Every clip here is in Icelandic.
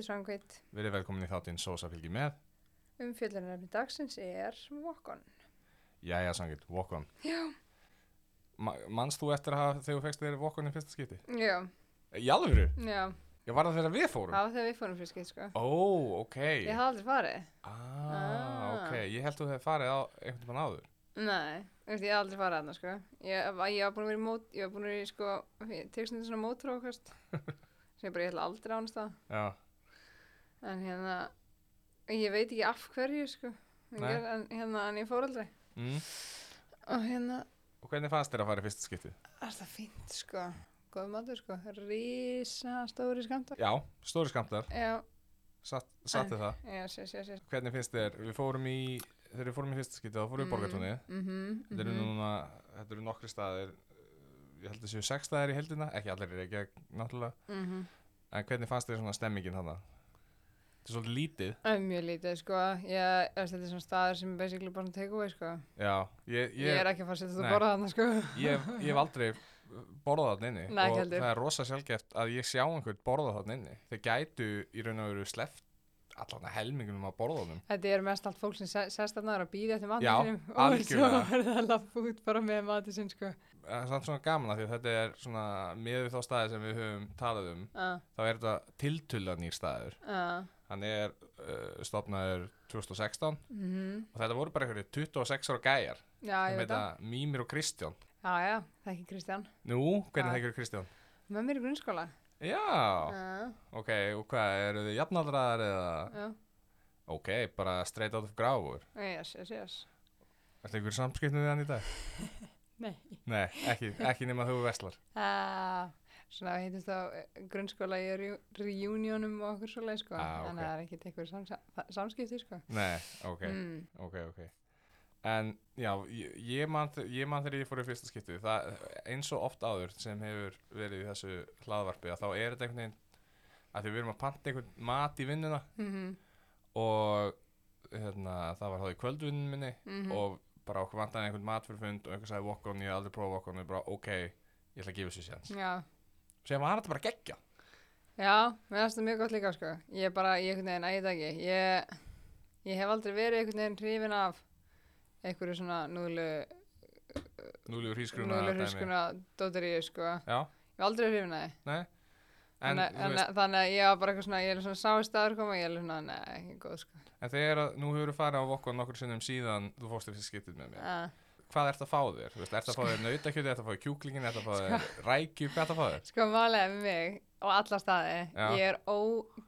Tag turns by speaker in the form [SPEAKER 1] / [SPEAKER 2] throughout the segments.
[SPEAKER 1] ég heiti Svangveit.
[SPEAKER 2] verið velkomin í þáttinn Sósa fylgir með.
[SPEAKER 1] Umfjöldunarefni dagsins er Walk-on.
[SPEAKER 2] Jæja, sangið, walk on.
[SPEAKER 1] Já.
[SPEAKER 2] Ma manst þú eftir að þegar þú fegst þér walk on í fyrsta skipti?
[SPEAKER 1] Já,
[SPEAKER 2] Í alvöru?
[SPEAKER 1] já.
[SPEAKER 2] Ég var það þegar við fórum?
[SPEAKER 1] Var þegar við fórum fyrst skipt, sko.
[SPEAKER 2] Ó, ok.
[SPEAKER 1] Ég hafði aldrei farið.
[SPEAKER 2] Ah,
[SPEAKER 1] Ah.
[SPEAKER 2] ok. Ég held að þú hefði farið á einhvern veginn áður.
[SPEAKER 1] Nei, ég hafði aldrei farið þarna, sko. Ég, ég var búin að vera í mót, ég var búin að vera í, sko, tegstundu svona mótrókast. sem ég bara, ég ætla aldrei ánast það.
[SPEAKER 2] Já.
[SPEAKER 1] En hérna, ég veit ekki af hverju, sko. En, en hérna, en ég fór aldrei.
[SPEAKER 2] Mm.
[SPEAKER 1] Og hérna,
[SPEAKER 2] Og hvernig fannst þér að fara í fyrsta skipti?
[SPEAKER 1] er það fínt, sko. Góð matur, sko. Rísa stóri skamta.
[SPEAKER 2] Já, stóri skamtar.
[SPEAKER 1] Já,
[SPEAKER 2] Satt, satt það.
[SPEAKER 1] já, sér, sér, sér.
[SPEAKER 2] Hvernig finnst þér? Við fórum í, þegar við fórum í fyrsta skipti, þá fórum við í borgartónið.
[SPEAKER 1] Mhm,
[SPEAKER 2] Þetta eru núna, þetta eru nokkri staðir, ég held að séu sex staðir í heldina, ekki allir í Reykjavík, náttúrulega.
[SPEAKER 1] Mhm.
[SPEAKER 2] En hvernig fannst þér svona stemmingin hana? Þetta er svolítið lítið.
[SPEAKER 1] Það er mjög lítið, sko. Ég, þetta er svona staður sem er basically bara take away, sko.
[SPEAKER 2] Já, ég,
[SPEAKER 1] Ég,
[SPEAKER 2] ég,
[SPEAKER 1] er ekki að fara að setja þetta að borða þarna, sko.
[SPEAKER 2] ég, ég hef aldrei borðað þarna inni
[SPEAKER 1] Nei, ekki
[SPEAKER 2] og
[SPEAKER 1] heldur.
[SPEAKER 2] það er rosa sjálfgeft að ég sjá einhvern borðað þarna inni. Þeir gætu í raun og veru sleppt allan að helmingunum að borða honum.
[SPEAKER 1] Þetta er mest allt fólk sem se- sest þarna og að býða eftir
[SPEAKER 2] Já,
[SPEAKER 1] matinn sínum og
[SPEAKER 2] algjörlega.
[SPEAKER 1] svo er það
[SPEAKER 2] Það er er er Hann er uh, stopnaður 2016
[SPEAKER 1] mm
[SPEAKER 2] og þetta voru bara einhverju 26 ára gæjar
[SPEAKER 1] Já,
[SPEAKER 2] sem
[SPEAKER 1] það.
[SPEAKER 2] heita Mímir og Kristján.
[SPEAKER 1] Já, já, það er ekki Kristján.
[SPEAKER 2] Nú, hvernig
[SPEAKER 1] Já.
[SPEAKER 2] þekkir Kristján?
[SPEAKER 1] Með mér í grunnskóla.
[SPEAKER 2] Já,
[SPEAKER 1] Uh,
[SPEAKER 2] ok, og hvað, eru þið jafnaldraðar eða?
[SPEAKER 1] já,
[SPEAKER 2] Ok, bara straight out of gráfur.
[SPEAKER 1] yes, yes, yes.
[SPEAKER 2] Ertu einhver samskipnum við hann í dag?
[SPEAKER 1] Nei.
[SPEAKER 2] Nei, ekki, ekki nema þú veslar.
[SPEAKER 1] Uh, svona heitist þá eh, grunnskóla í re reunionum og okkur svoleið, sko.
[SPEAKER 2] Ah, ok.
[SPEAKER 1] Þannig að það er ekki eitthvað samsa samskipti, sko.
[SPEAKER 2] Nei, ok,
[SPEAKER 1] Mm.
[SPEAKER 2] ok, ok. En já, ég, man, þegar ég fór í fyrsta skipti, það eins og oft áður sem hefur verið í þessu hlaðvarpi að þá er þetta einhvern veginn að því við erum að panta einhvern mat í vinnuna
[SPEAKER 1] Mm
[SPEAKER 2] og hérna, það var þá í kvöldvinnun minni
[SPEAKER 1] -hmm.
[SPEAKER 2] og bara okkur vantaði einhvern mat fyrir fund og einhver sagði walk on, ég hef aldrei prófað walk on og ég bara ok, ég ætla að gefa þessu séns.
[SPEAKER 1] Já,
[SPEAKER 2] Sem var þetta bara geggja.
[SPEAKER 1] Já, mér finnst það mjög gott líka sko. Ég er bara, ég einhvern veginn, að það ekki. Ég, ég hef aldrei verið einhvern veginn hrifin af einhverju svona núðlu,
[SPEAKER 2] Núliður hrískruna
[SPEAKER 1] núðlu hruskuna dótaríu sko.
[SPEAKER 2] Já,
[SPEAKER 1] Ég hef aldrei hrifin af því.
[SPEAKER 2] nei. En, þú
[SPEAKER 1] en,
[SPEAKER 2] veist,
[SPEAKER 1] þannig að ég var bara eitthvað svona, ég er svona sá í staður koma og ég er svona, nei, ekki góð sko.
[SPEAKER 2] en þegar að, nú hefur þú farið á Vokon nokkur sinnum síðan þú fórst þessi skiptið með mér.
[SPEAKER 1] Uh,
[SPEAKER 2] Hvað ert að fá þér? Þú veist, ert að fá þér nautakjöti, ert að fá þér kjúklingin, ert að fá þér rækju, hvað ert að fá þér?
[SPEAKER 1] sko, málega með mig og alla staði,
[SPEAKER 2] Já.
[SPEAKER 1] ég er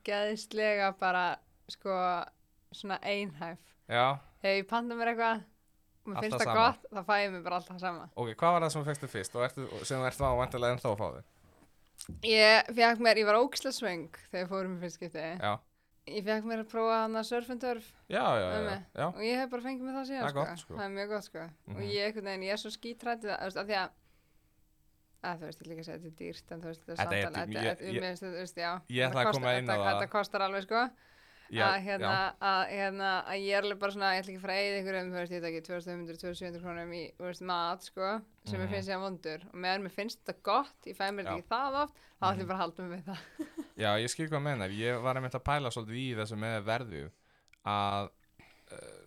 [SPEAKER 1] ógeðislega bara, sko, svona einhæf.
[SPEAKER 2] Já,
[SPEAKER 1] Þegar ég panta mér eitthvað, og mér finnst það
[SPEAKER 2] sama.
[SPEAKER 1] gott, þá fæ ég mér bara alltaf sama.
[SPEAKER 2] ok, hvað var það sem þú fegstu fyrst og ertu, sem þú ert þá vantilega ennþá að fá þér?
[SPEAKER 1] Ég fekk mér, ég var ógislega svöng þegar ég fórum í fyrst skipti.
[SPEAKER 2] Já,
[SPEAKER 1] Ég fekk mér að prófa hann að surf and turf
[SPEAKER 2] já, já, já,
[SPEAKER 1] Ömmu.
[SPEAKER 2] já.
[SPEAKER 1] og ég hef bara fengið mér það síðan
[SPEAKER 2] Það er
[SPEAKER 1] sko.
[SPEAKER 2] gott, sko.
[SPEAKER 1] Það er mjög gott sko.
[SPEAKER 2] Mhm.
[SPEAKER 1] Og ég, einhvern veginn, ég er svo skítrættið veist, af því að að þú veist, ég líka að segja að þetta er dýrt en þú veist, þetta er samtal, þetta
[SPEAKER 2] ég- ég- Ég að
[SPEAKER 1] kostar- alveg sko
[SPEAKER 2] já,
[SPEAKER 1] að hérna, að hérna, að ég er alveg bara svona, ég ætla ekki að að eyða ykkur um, þú veist, ég veit ekki, 2500-2700 krónum í, þú veist, mat, sko, sem
[SPEAKER 2] Mhm.
[SPEAKER 1] mér finnst ég að vondur og meðan mér finnst þetta gott, ég fæ mér þetta ekki það oft, þá ætlum
[SPEAKER 2] Mhm.
[SPEAKER 1] ég bara að halda mig við það.
[SPEAKER 2] já, ég skil hvað mennar. Ég var einmitt að pæla svolítið í þessu með verðið að uh,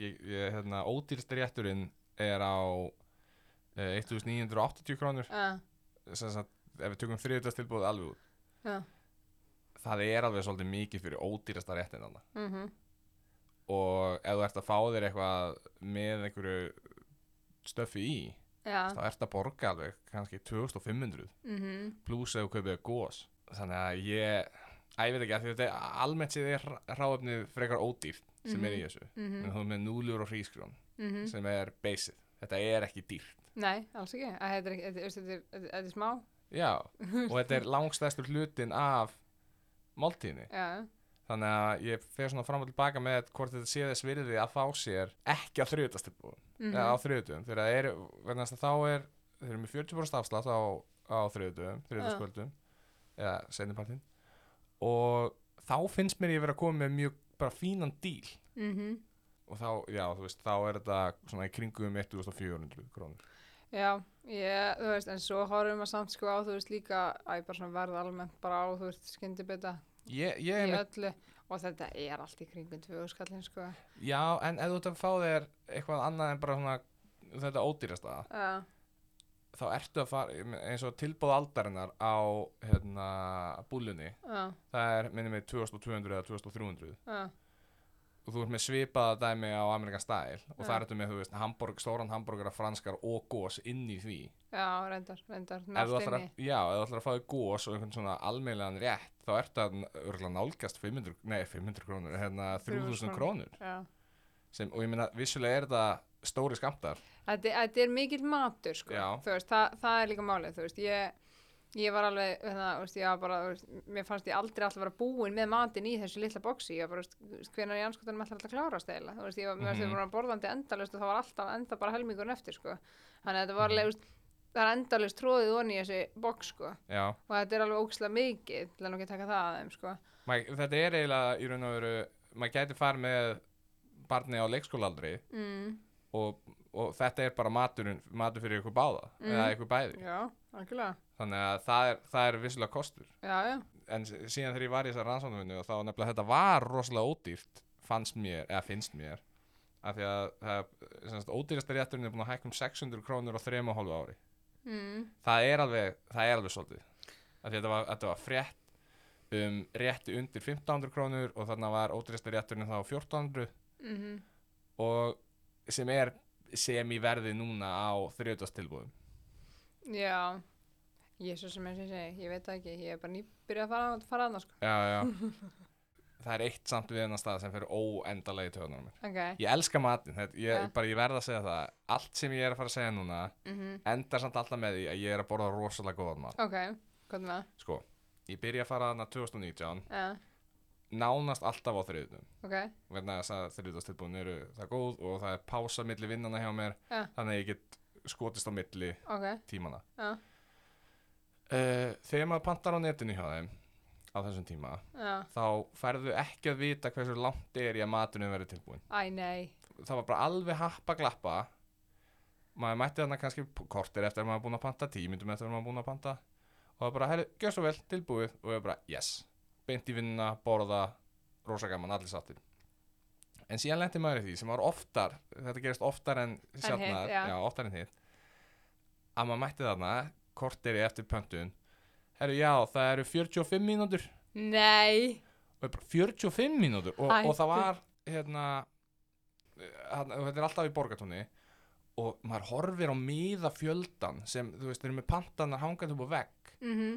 [SPEAKER 2] ég, ég, hérna, ódýrst rétturinn er á uh, 1980 krónur.
[SPEAKER 1] Uh,
[SPEAKER 2] sem sagt, ef við tökum þriðutastilbúð alveg út. Það er alveg svolítið mikið fyrir ódýrasta réttin þarna.
[SPEAKER 1] mhm,
[SPEAKER 2] og ef þú ert að fá þér eitthvað með einhverju stöfi í þá ert að borga alveg kannski 2500
[SPEAKER 1] mhm,
[SPEAKER 2] pluss ef þú kaupið gós þannig að ég, að ég veit ekki að þetta er almennt séð er ráðöfnið frekar ódýrt sem er í þessu.
[SPEAKER 1] Mhm,
[SPEAKER 2] en þú er með núlur og hrískrón
[SPEAKER 1] mhm.
[SPEAKER 2] sem er basic, þetta er ekki dýrt.
[SPEAKER 1] Nei, alls ekki. Þetta er, þetta, þetta er smá.
[SPEAKER 2] já, og þetta er langstæstur hlutin af máltíðinni.
[SPEAKER 1] Já,
[SPEAKER 2] þannig að ég fer svona fram og tilbaka með hvort þetta sé þess virði að fá sér ekki á þriðutastilbúðum
[SPEAKER 1] mhm,
[SPEAKER 2] eða á þriðutum þegar það er, þá er þeir eru með 40% afslátt á, á þriðutum, þriðutaskvöldum eða sendipartin og þá finnst mér ég vera að koma með mjög bara fínan díl.
[SPEAKER 1] Mhm.
[SPEAKER 2] og þá, já, þú veist, þá er þetta svona í kringum 1400 krónur.
[SPEAKER 1] Já, ég, þú veist, en svo horfum við samt sko á, þú veist, líka, að ég bara svona verð almennt bara á, þú veist, skyndibita í
[SPEAKER 2] ég er með,
[SPEAKER 1] öllu. Og þetta er allt í kringum tvö skallin, sko.
[SPEAKER 2] já, en ef þú ert að fá þér eitthvað annað en bara svona þetta ódýrasta,
[SPEAKER 1] Já,
[SPEAKER 2] þá ertu að fara eins og tilbúð aldarinnar á hérna, búlunni.
[SPEAKER 1] Já,
[SPEAKER 2] það er minnum mig 2200 eða 2300
[SPEAKER 1] já,
[SPEAKER 2] og þú ert með svipaða dæmi á Amerikan Style og það ertu með, þú veist, hamburg, stóran hamburgara franskar og gós inn í því.
[SPEAKER 1] Já, reyndar, reyndar,
[SPEAKER 2] ætlar
[SPEAKER 1] inni.
[SPEAKER 2] að, já, ef þú ætlar að fá þig gós og einhvern svona almeinlegan rétt þá ertu að örgulega nálgast 500, nei 500 krónur, hérna 3000 krónur.
[SPEAKER 1] Já.
[SPEAKER 2] Sem, og ég meina, vissulega er þetta stóri skamtar
[SPEAKER 1] Þetta, þetta er mikill matur, sko.
[SPEAKER 2] Já.
[SPEAKER 1] Þú veist, það, það er líka málið, þú veist, ég, ég var alveg, hérna, þú veist, ég var bara, veist, mér fannst ég aldrei alltaf vera búin með matinn í þessu litla boksi, ég var bara, veist, í anskotanum ætlar alltaf að klárast eða, þú veist, ég var, fannst ég
[SPEAKER 2] Mhm.
[SPEAKER 1] bara borðandi endalust og það var alltaf enda bara helmingurinn eftir, sko. Þannig að þetta var
[SPEAKER 2] Mhm.
[SPEAKER 1] alveg, veist, það er endalust tróðið onni í þessi boks, sko.
[SPEAKER 2] já,
[SPEAKER 1] Og þetta er alveg ógislega mikið, til að nú ekki taka það að þeim, sko.
[SPEAKER 2] Mæ, þetta er eiginlega í raun og veru maður gæti farið með barni á leikskólaaldri
[SPEAKER 1] Mm.
[SPEAKER 2] og, og þetta er bara maturinn, matur fyrir ykkur báða
[SPEAKER 1] Mm.
[SPEAKER 2] eða ykkur bæði
[SPEAKER 1] Já,
[SPEAKER 2] þannig að það er, það er vissulega kostur
[SPEAKER 1] Já, já.
[SPEAKER 2] en síðan þegar ég var í þessar rannsóknarvinnu og þá nefnilega þetta var rosalega ódýrt fannst mér, eða finnst mér af því að það ódýrasta rétturinn er búin að hækka um 600 krónur og hálfu ári
[SPEAKER 1] Mm.
[SPEAKER 2] það er alveg, það er alveg svolítið af því að þetta var, þetta var frétt um rétti undir 1500 krónur og þarna var ódýrasta rétturinn þá 1400
[SPEAKER 1] Mm
[SPEAKER 2] og sem er sem í verði núna á þriðdastilbúðum
[SPEAKER 1] Já, er svo sem ég segi, ég veit ekki, ég er bara nýbyrjað að fara, fara aðna, sko.
[SPEAKER 2] já, já. Það er eitt samt við hennar stað sem fyrir óendalega í töðunar mér.
[SPEAKER 1] Ok,
[SPEAKER 2] ég elska þetta, ég,
[SPEAKER 1] Ja.
[SPEAKER 2] bara ég verð að segja það allt sem ég er að fara að segja núna
[SPEAKER 1] mhm,
[SPEAKER 2] endar samt alltaf með því að ég er að borða rosalega góðan mat.
[SPEAKER 1] Ok, hvað með það?
[SPEAKER 2] sko, ég byrja að fara þarna 2019
[SPEAKER 1] Ja,
[SPEAKER 2] nánast alltaf á þriðutum
[SPEAKER 1] ok,
[SPEAKER 2] vegna þess að þriðdastilbúðin eru það góð og það er pása milli vinnana hjá mér
[SPEAKER 1] Ja.
[SPEAKER 2] þannig að ég get skotist á milli
[SPEAKER 1] ok,
[SPEAKER 2] tímana
[SPEAKER 1] Já.
[SPEAKER 2] uh, þegar maður pantar á netinu hjá þeim á þessum tíma
[SPEAKER 1] já,
[SPEAKER 2] þá færðu ekki að vita hversu langt er í að maturinn verið tilbúin
[SPEAKER 1] æ,
[SPEAKER 2] það var bara alveg happa glappa maður mætti þarna kannski kortir eftir að maður búin að panta tímyndum eftir að maður búin að panta og það bara, herru, gjör svo vel, tilbúið. Og ég bara, yes, beint í vinnuna borða, rosa gaman, allir sattir en síðan lendi maður í því sem var oftar, þetta gerist oftar en sjálfnar,
[SPEAKER 1] hitt, já.
[SPEAKER 2] oftar en hitt að maður mætti þarna kortir eftir pöntun. Herru, já, það eru 45 mínútur.
[SPEAKER 1] Nei,
[SPEAKER 2] og ég bara 45 mínútur. Og, og það var hérna þetta er alltaf í borgatúni og maður horfir á miða fjöldan sem þú veist, þeir eru með pantanar hangað upp á vegg.
[SPEAKER 1] Mhm,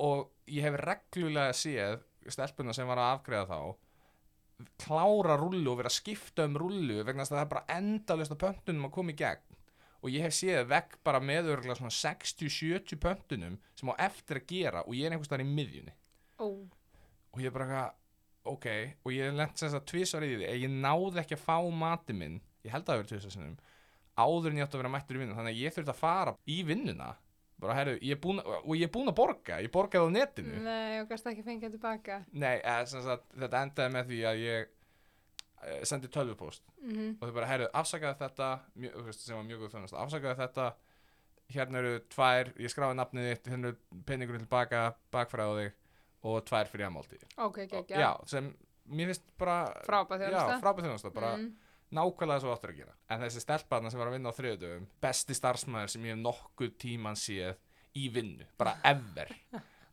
[SPEAKER 2] og ég hef reglulega séð stelpuna sem var að afgreða þá klára rullu og vera að skipta um rullu vegna þess að það er bara endalist á pöntunum að koma í gegn. Og ég hef séð vegg bara með örgulega svona 60-70 pöntunum sem á eftir að gera og ég er einhvers staðar í miðjunni.
[SPEAKER 1] Ó,
[SPEAKER 2] og ég er bara eitthvað ok, og ég lent sem sagt tvisvar í því að ég náði ekki að fá mati minn ég held að það tvisvar sinnum áður en ég átti að vera mættur í vinnu þannig að ég þurfti að fara í vinnuna bara herru, ég búin og ég er búin að borga ég borgaði á netinu.
[SPEAKER 1] Nei, og gæst ekki fengið tilbaka,
[SPEAKER 2] nei, eða, sagt, þetta endaði með því að ég uh, sendi tölvupóst
[SPEAKER 1] mhm,
[SPEAKER 2] og þau bara, herru, afsakaði þetta mjö, sem var mjög góð þjónust, afsakaði þetta. Hérna eru tvær, ég skráði nafnið þitt hérna eru peningurinn tilbaka bakfræði á þig og tvær fyrir aðmáltíð
[SPEAKER 1] ok,
[SPEAKER 2] já.
[SPEAKER 1] ekki, já,
[SPEAKER 2] sem mér finnst bara
[SPEAKER 1] frábæð
[SPEAKER 2] já,
[SPEAKER 1] þjónusta,
[SPEAKER 2] frábæð þjónusta, bara
[SPEAKER 1] Mhm,
[SPEAKER 2] nákvæmlega svo áttur að gera. En þessi stelpaðna sem var að vinna á þriðudöfum besti starfsmæður sem ég hef nokkuð tíman séð í vinnu, bara ever.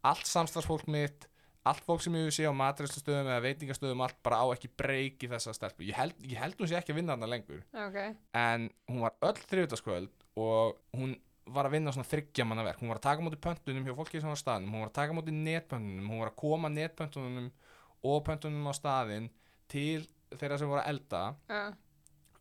[SPEAKER 2] Allt samstagsfólk mitt allt fólk sem ég hef séð á matræslustöðum eða veitingastöðum, allt bara á ekki breyki þessa stelpu, ég held, ég held hún sé ekki að vinna þarna lengur,
[SPEAKER 1] ok,
[SPEAKER 2] en hún var öll þriðudagskvöld og hún var að vinna svona þryggjamanna verk, hún var að taka á móti pöntunum hjá fólki sem var á staðnum, hún var að taka á móti netpöntunum, hún var að koma netpöntunum og pöntunum á staðinn til þeirra sem voru að elda. Og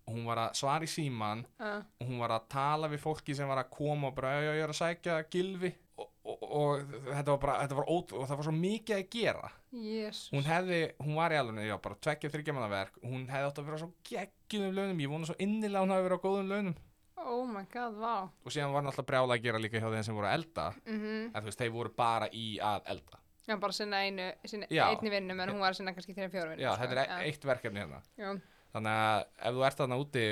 [SPEAKER 2] hún var að svara í síman
[SPEAKER 1] já,
[SPEAKER 2] og hún var að tala við fólki sem var að koma og bara, ég er að sækja gilvi og, og, og þetta var bara, þetta var ót og það var svo mikið að gera.
[SPEAKER 1] Jésus,
[SPEAKER 2] hún hefði, hún var í alveg, já, bara tveggja þryggja manna verk, hún hefði átt að vera svo geggjum launum, ég vona svo innilega hún hefði verið á góðum launum.
[SPEAKER 1] Oh my god, vá,
[SPEAKER 2] og síðan var náttúrulega brjála að gera líka hjá þeim sem voru að elda.
[SPEAKER 1] Mhm,
[SPEAKER 2] en þú veist, þeir voru bara í að elda.
[SPEAKER 1] Já, bara sinna einu, sinna
[SPEAKER 2] Já.
[SPEAKER 1] einni vinnum, en hún var sinna kannski þrjá fjóra vinnum,
[SPEAKER 2] já, þetta er eitt verkefni hérna.
[SPEAKER 1] Já,
[SPEAKER 2] þannig að ef þú ert þarna úti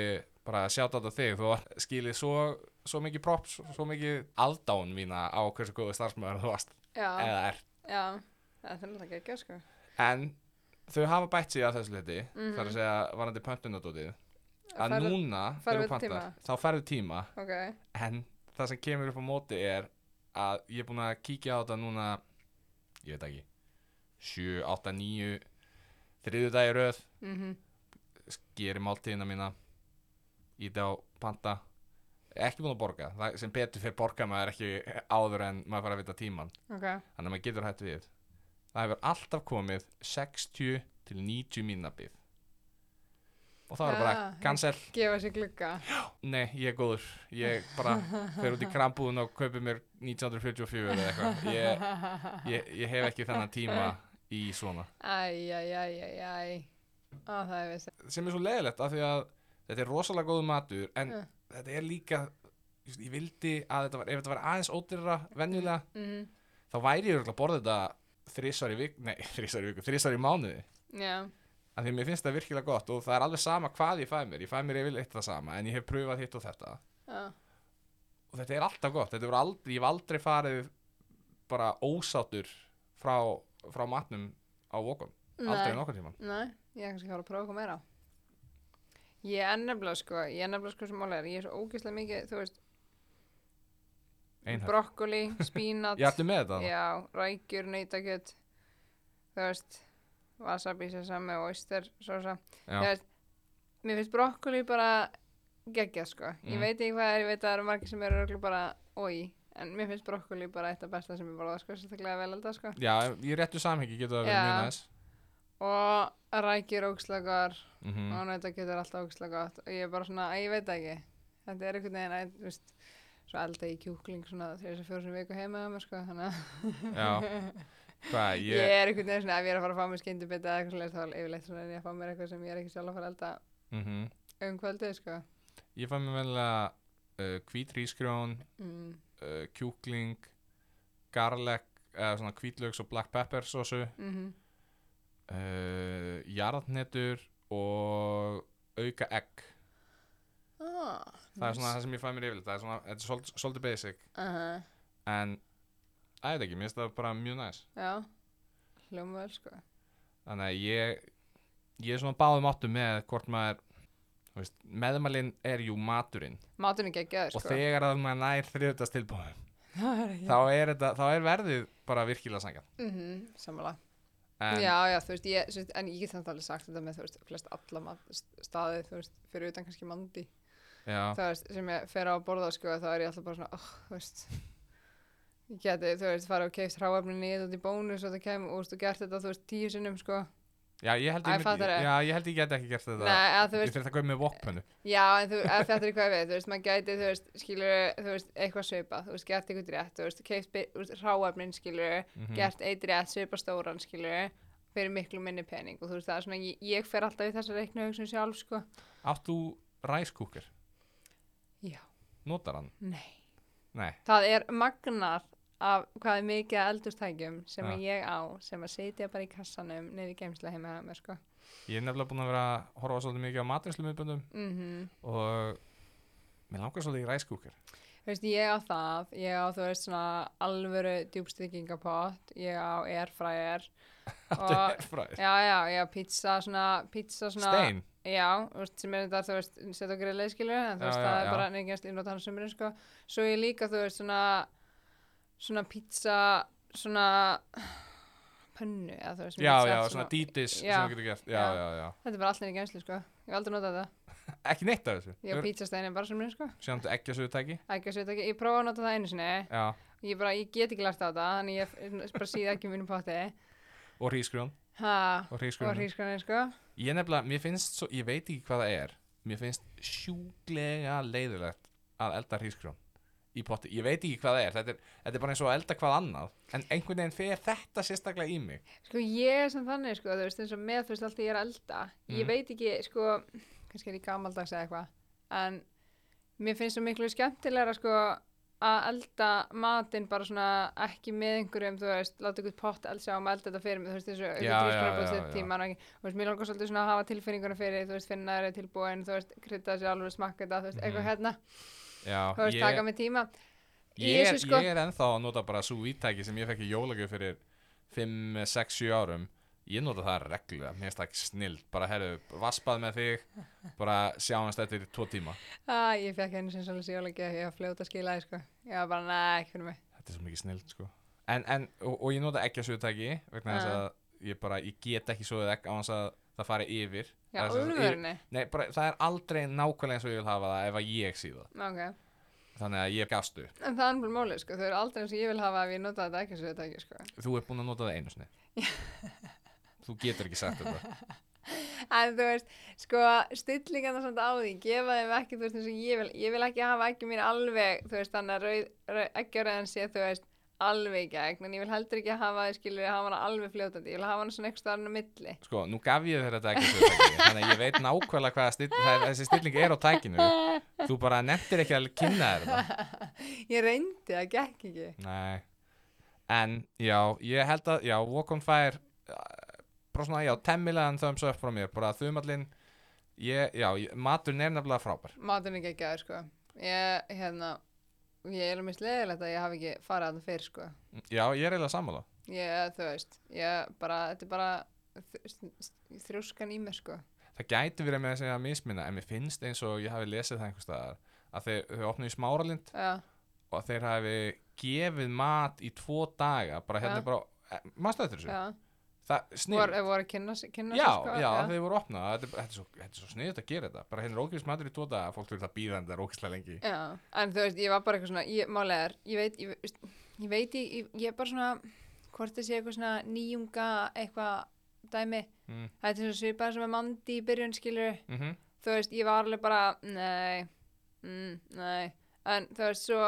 [SPEAKER 2] bara að sjáta þetta þig, þú skilið svo svo mikið props, svo mikið aðdán mína á hversu góðu starfsmæður þú varst.
[SPEAKER 1] Já,
[SPEAKER 2] eða er
[SPEAKER 1] já. Það er þannig ekki sko.
[SPEAKER 2] En þau hafa bætt sig að þessu liti
[SPEAKER 1] Mhm.
[SPEAKER 2] þar að segja varandi pöntunadótið að
[SPEAKER 1] Færðu-
[SPEAKER 2] núna pantar, þá færðu tíma.
[SPEAKER 1] Ok,
[SPEAKER 2] en það sem kemur upp á móti er að ég er búin að kíkja á þetta núna ég veit ekki 7, 8, 9 þriðu dagi röð.
[SPEAKER 1] Mhm
[SPEAKER 2] geri máltíðina mína íti á panta. Ekki búin að borga, það sem betur fyrir borga maður ekki áður en maður fara að vita tíman
[SPEAKER 1] ok,
[SPEAKER 2] þannig að maður getur hætt við. Það hefur alltaf komið 60 til 90 mínna bið og það er bara
[SPEAKER 1] Ah,
[SPEAKER 2] cancel,
[SPEAKER 1] gefa sér glugga.
[SPEAKER 2] Nei ég er góður. Ég bara fer út í krambúðun og kaupi mér 1944 eða eitthvað. Ég, ég, ég hef ekki þennan tíma í svona.
[SPEAKER 1] Æj, æj, æj, æj, er vissi
[SPEAKER 2] sem er svo leiðilegt af því að þetta er rosalega góðu matur en
[SPEAKER 1] Ja.
[SPEAKER 2] þetta er líka veist, ég vildi að þetta var, ef þetta var aðeins ódýrra venjulega,
[SPEAKER 1] mhm,
[SPEAKER 2] þá væri ég að borða þetta þrísvar í vik, nei, þrísvar í viku, þrísvar í mánuði.
[SPEAKER 1] Já,
[SPEAKER 2] af því að mér finnst það virkilega gott og það er alveg sama hvað ég fæ mér. Ég fæ mér yfirleitt það sama en ég hef pröfað hitt og þetta.
[SPEAKER 1] Já,
[SPEAKER 2] og þetta er alltaf gott. Þetta aldrei, ég hef aldrei farið bara ósátur frá, frá matnum á vokum aldrei
[SPEAKER 1] nei,
[SPEAKER 2] nokkuð tíman
[SPEAKER 1] nei ég er kannski að fara að prófa eitthvað meira ég er nefnilega sko ég er nefnilega sko sem málega ég er svo ógeðslega mikið, þú veist
[SPEAKER 2] Einhæft.
[SPEAKER 1] brokkoli, spínat
[SPEAKER 2] ég ætlu með þetta
[SPEAKER 1] já, rækjur, neytakjöt þú veist wasabi sesame og oyster sosa
[SPEAKER 2] Já.
[SPEAKER 1] þú veist, mér finnst brokkoli bara geggjað sko ég
[SPEAKER 2] Mm.
[SPEAKER 1] veit ekki hvað er, ég veit að það eru margir sem eru örugglega bara oi, en mér finnst brokkoli bara eitt af besta sem ég borða sko, sérstaklega vel elda sko
[SPEAKER 2] já, í réttu samhengi getur það verið
[SPEAKER 1] Já.
[SPEAKER 2] mjög næs
[SPEAKER 1] og rækjur ógslagar
[SPEAKER 2] mm
[SPEAKER 1] og neytakjöt er alltaf ógslag gott. Og ég er bara svona, að ég veit það ekki. Þetta er einhvern veginn, að, þú veist svo elda ég kjúkling svona þess að fjórum viku heima hjá mér sko, þannig að ég,
[SPEAKER 2] ég,
[SPEAKER 1] er einhvern veginn svona, ef ég er að fara að fá mér skyndibita eða eitthvað þá er yfirleitt svona en ég að fá mér eitthvað sem ég er ekki sjálf að fara að elda
[SPEAKER 2] mm
[SPEAKER 1] um kvöldið sko.
[SPEAKER 2] Ég fæ mér velja uh, hvítrísgrjón
[SPEAKER 1] mm.
[SPEAKER 2] uh, kjúkling garlic, eða svona hvítlaugs og black pepper sósu
[SPEAKER 1] Mm
[SPEAKER 2] uh, jarðnetur og auka egg.
[SPEAKER 1] Ah,
[SPEAKER 2] það er svona það sem ég fæ mér yfirleitt það er svona, þetta er svolítið, svolítið basic.
[SPEAKER 1] Uh -huh.
[SPEAKER 2] en, að veit ekki, mér finnst það bara mjög næs
[SPEAKER 1] já, hljóma vel sko.
[SPEAKER 2] Þannig að ég ég er svona báðum áttu með hvort maður veist, meðmælinn er jú maturinn.
[SPEAKER 1] Maturinn geggjaður
[SPEAKER 2] og
[SPEAKER 1] sko.
[SPEAKER 2] þegar að maður nær
[SPEAKER 1] er ekki
[SPEAKER 2] þá er, þetta, þá er verðið bara virkilega sangan
[SPEAKER 1] mm -hmm, samanlega
[SPEAKER 2] en,
[SPEAKER 1] já, já, þú veist, ég, þú veist, en ég get þannig alveg sagt þetta með, þú veist, flest alla staði, þú veist, fyrir utan kannski mandi þú veist, sem ég fer á að borða sko, þá er ég alltaf bara svona, oh, þú veist. Ég geti, þú veist, fara og keift hráefnin í þetta í bónus og það kem og þú veist, og gert þetta, þú veist, tíu sinnum, sko
[SPEAKER 2] já, ég held ég, myndi, já, ég held ég get ekki gert þetta
[SPEAKER 1] Nei,
[SPEAKER 2] ég
[SPEAKER 1] veist,
[SPEAKER 2] fyrir það að kaupa með wokpönnu
[SPEAKER 1] já, en þú, þetta er hvað við, þú veist, maður gæti, þú veist, skilur, þú veist, eitthvað svipa, þú veist, gert eitthvað rétt, þú veist, keift hráefnin, skilur,
[SPEAKER 2] Mhm.
[SPEAKER 1] gert eitt rétt, svipa stóran, skilur, fyrir miklu minni pening og þú veist, það er svona, ég, ég fer alltaf í þessa reiknu hugsun sjálf, sko.
[SPEAKER 2] átt þú ræskúker?
[SPEAKER 1] Já.
[SPEAKER 2] notar hann?
[SPEAKER 1] Nei.
[SPEAKER 2] nei,
[SPEAKER 1] Það er magnar af hvað er mikið af eldustækjum sem
[SPEAKER 2] Ja.
[SPEAKER 1] að ég á, sem að sitja bara í kassanum niður í geimsla heima hjá mér, sko.
[SPEAKER 2] ég er nefnilega búin að vera að horfa svolítið mikið á matrinslumuböndum
[SPEAKER 1] Mm
[SPEAKER 2] og mér langar svolítið í ræskúker
[SPEAKER 1] Þú veist, ég á það, ég á, þú veist, svona alvöru djúbstykkingapott, ég á airfryer
[SPEAKER 2] Áttu
[SPEAKER 1] og,
[SPEAKER 2] airfryer?
[SPEAKER 1] já, já, ég á pizza, svona, pizza, svona,
[SPEAKER 2] stein?
[SPEAKER 1] Já, sem er þetta, þú veist, setja á grillið, skilur, en þú
[SPEAKER 2] Já,
[SPEAKER 1] veist,
[SPEAKER 2] já,
[SPEAKER 1] það er
[SPEAKER 2] já.
[SPEAKER 1] bara í nota hann sumurinn, sko, svo ég líka, þú veist, svona, svona pizza, svona, pönnu, eða þú veist, sem
[SPEAKER 2] já,
[SPEAKER 1] get
[SPEAKER 2] já, svona dítis sem
[SPEAKER 1] Já.
[SPEAKER 2] þú getur gert. Já,
[SPEAKER 1] Já.
[SPEAKER 2] já, já,
[SPEAKER 1] þetta er bara allir í geimslu, sko, ég hef aldrei notað þetta,
[SPEAKER 2] ekki neitt af þessu.
[SPEAKER 1] Ég á pizzasteinin bara sumurinn, sko,
[SPEAKER 2] síðan þetta ekki að sögðu tæki
[SPEAKER 1] ekki að setja ekki, ég prófa að nota það einu sinni,
[SPEAKER 2] já,
[SPEAKER 1] ég bara, ég get ekki lært á það þannig ég bara síða ekki í mínum potti.
[SPEAKER 2] Og hrísgrjón.
[SPEAKER 1] Ha,
[SPEAKER 2] og
[SPEAKER 1] og
[SPEAKER 2] hrísgrjón
[SPEAKER 1] sko.
[SPEAKER 2] Ég nefnilega, mér finnst svo, ég veit ekki hvað það er. Mér finnst sjúglega leiðilegt að elda hrísgrjón í potti, ég veit ekki hvað það er þetta er, þetta er bara eins og að elda hvað annað en einhvern veginn fer þetta sérstaklega í mig
[SPEAKER 1] sko ég er sem þannig sko, þú veist eins og með þú veist alltaf ég er að elda ég
[SPEAKER 2] Mm.
[SPEAKER 1] veit ekki, sko kannski er ég gamaldags eða eitthvað en mér finnst svo miklu skemmtilegra sko að elda matinn bara svona ekki með einhverjum, þú veist, láta ykkur pott elsa og maður elda þetta fyrir mig, þú veist, þessu
[SPEAKER 2] já, já.
[SPEAKER 1] tíma, og ekki, þú veist, mér langar svolítið svona að hafa tilfinninguna fyrir, þú veist, finna þeirra tilbúin, þú veist, krydda þessi alveg smakka þetta, þú veist,
[SPEAKER 2] Mhm.
[SPEAKER 1] eitthvað hérna
[SPEAKER 2] Já,
[SPEAKER 1] þú veist,
[SPEAKER 2] ég,
[SPEAKER 1] taka mig tíma?
[SPEAKER 2] Ég, er,
[SPEAKER 1] þessu, sko.
[SPEAKER 2] ég er ennþá að nota bara svo vítæki sem ég fekk í jólagjöf fyrir 5, 6, 7 árum. Ég nota það reglulega, mér finnst það ekki snill bara herru, vaspað með þig bara sjáumst eftir tvo tíma.
[SPEAKER 1] Ah, ég fekk einu sem svolítið sjólega ég var fljóta að skila því sko. ég var bara, næ, ekki fyrir mig.
[SPEAKER 2] Þetta er svo mikið snill sko. En, en, og, og ég nota ekki að suðutæki vegna þess að ég bara, ég get ekki svoðið á það fari yfir.
[SPEAKER 1] Já,
[SPEAKER 2] Það er sem Nei, bara, það er aldrei nákvæmlega eins og ég vil hafa það ef að ég sé það
[SPEAKER 1] ok.
[SPEAKER 2] Þannig að ég gafst upp
[SPEAKER 1] en það er náttúrulega málið, sko, þau eru aldrei eins og ég vil hafa ef ég nota þetta ekki svo þetta ekki, sko.
[SPEAKER 2] Þú ert búin að nota það einu sinni. Þú getur ekki sagt þetta.
[SPEAKER 1] En þú veist, sko, stillingarna samt á því, gefa þeim ekki, þú veist, eins og ég vil. Ég vil ekki hafa ekki mín alveg þú veist, þannig að ekki rauðan sé, þú veist alveg gegn, en ég vil heldur ekki hafa skilur, hafa hana alveg fljótandi, ég vil hafa hana svona eitthvað á milli.
[SPEAKER 2] Sko, nú gaf ég þér þetta ekki suðutæki þannig að ég veit nákvæmlega hvað still, það, þessi stilling er á tækinu. Þú bara nefndir ekki að kynna þér þetta.
[SPEAKER 1] Ég reyndi, það gekk ekki.
[SPEAKER 2] Nei. En já, ég held að, já, Walk-on Fire uh, bara svona, já, temmilegan thumbs up frá mér, bara þumallinn ég, já, ég, maturinn er nefnilega frábær.
[SPEAKER 1] Maturinn ekki ekki sko. Ég, hérna ég er alveg sleðilegt að ég hafi ekki farið að það fyrr sko.
[SPEAKER 2] Já, ég er eiginlega sammála.
[SPEAKER 1] Ég, þú veist, ég bara þetta er bara þrjóskan í mér sko.
[SPEAKER 2] Það gæti verið með þessi að misminna en mér finnst eins og ég hafi lesið það einhvers staðar að þeir, þau opnuðu í smáralind
[SPEAKER 1] já,
[SPEAKER 2] og að þeir hafi gefið mat í tvo daga bara hérna
[SPEAKER 1] Já.
[SPEAKER 2] bara, eh, manstu eftir þessu?
[SPEAKER 1] já,
[SPEAKER 2] Það, snið
[SPEAKER 1] voru að kynna, sig- kynna
[SPEAKER 2] Já,
[SPEAKER 1] sig sko
[SPEAKER 2] já, þeir voru opnað. Þetta, er- þetta, er svo, þetta er svo sniðut að gera þetta. Bara hérna er ókvæmst matur í tvo daga, fólk vil það býða en það er ókvæmstlega lengi.
[SPEAKER 1] Já, en þú veist, ég var bara eitthvað svona ég, málega er, ég veit ég, ég veit, ég, ég, er bara svona hvort það sé eitthvað svona nýjunga eitthvað dæmi.
[SPEAKER 2] Mm.
[SPEAKER 1] þetta er svona svipað sem er mandi í byrjun skilur
[SPEAKER 2] Mm
[SPEAKER 1] þú veist, ég var alveg bara nei, mm, nei. En þú veist, svo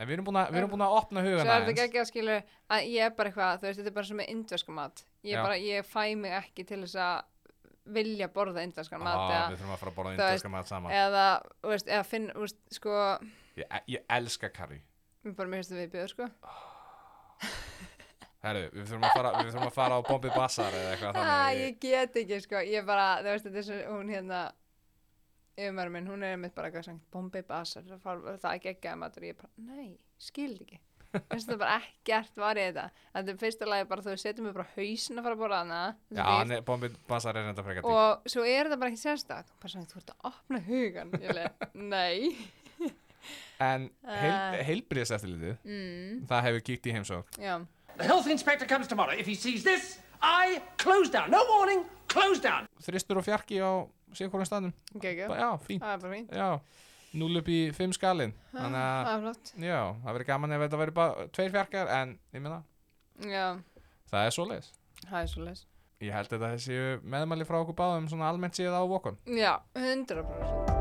[SPEAKER 2] En við erum búin að, við erum búin að opna
[SPEAKER 1] svo
[SPEAKER 2] hugan
[SPEAKER 1] er þetta ekki að skilu að ég er bara eitthvað, þú veist, þetta er bara sem með indverska mat. Ég,
[SPEAKER 2] Já.
[SPEAKER 1] bara, ég fæ mig ekki til þess að vilja borða indverskan mat
[SPEAKER 2] ah,
[SPEAKER 1] eða,
[SPEAKER 2] Við þurfum að fara að borða
[SPEAKER 1] þú veist,
[SPEAKER 2] indverska mat saman.
[SPEAKER 1] eða, þú veist, eða finn, þú veist, sko
[SPEAKER 2] ég, ég elska curry.
[SPEAKER 1] Við bara mér finnst það við bjöð, sko.
[SPEAKER 2] Herru, við þurfum að fara, við þurfum að fara á Bombi Bassar eða eitthvað
[SPEAKER 1] Æ,
[SPEAKER 2] þannig.
[SPEAKER 1] ég get ekki, sko, ég bara þú veist, þetta er svo, hún hérna yfirmæður minn, hún er mitt bara eitthvað sagt, Bombay Bazaar, það er ekki ekki að matur ég bara, nei, skildi ekki. Finnst þetta bara ekkert var í þetta. Þetta er fyrsta lagi bara þú setjum mig bara hausin að fara að borða hana
[SPEAKER 2] Já, hann er, Bombi Bassar er enda frekar dýr.
[SPEAKER 1] Og svo er þetta bara ekki sérstakt. Bara svona, þú ert að opna hugan ég leið, nei.
[SPEAKER 2] En heil,
[SPEAKER 1] Ah.
[SPEAKER 2] heilbriðseftirlitið,
[SPEAKER 1] mm,
[SPEAKER 2] það hefur kíkt í heimsók
[SPEAKER 1] já,
[SPEAKER 3] The health inspector comes tomorrow. If he sees this, I close down. No warning.
[SPEAKER 2] Þristur og fjarki á síðan staðnum.
[SPEAKER 1] Ekki ekki
[SPEAKER 2] Já,
[SPEAKER 1] það er
[SPEAKER 2] já 0 upp í 5 skalin Þannig að,
[SPEAKER 1] það er
[SPEAKER 2] það verður gaman ef þetta verður bara tveir fjarkar En, ég meina,
[SPEAKER 1] já,
[SPEAKER 2] það er svoleiðis.
[SPEAKER 1] Það er svo leis
[SPEAKER 2] Ég held að þetta séu meðmæli frá okkur báðum svona almennt séð á vokun
[SPEAKER 1] já, 100%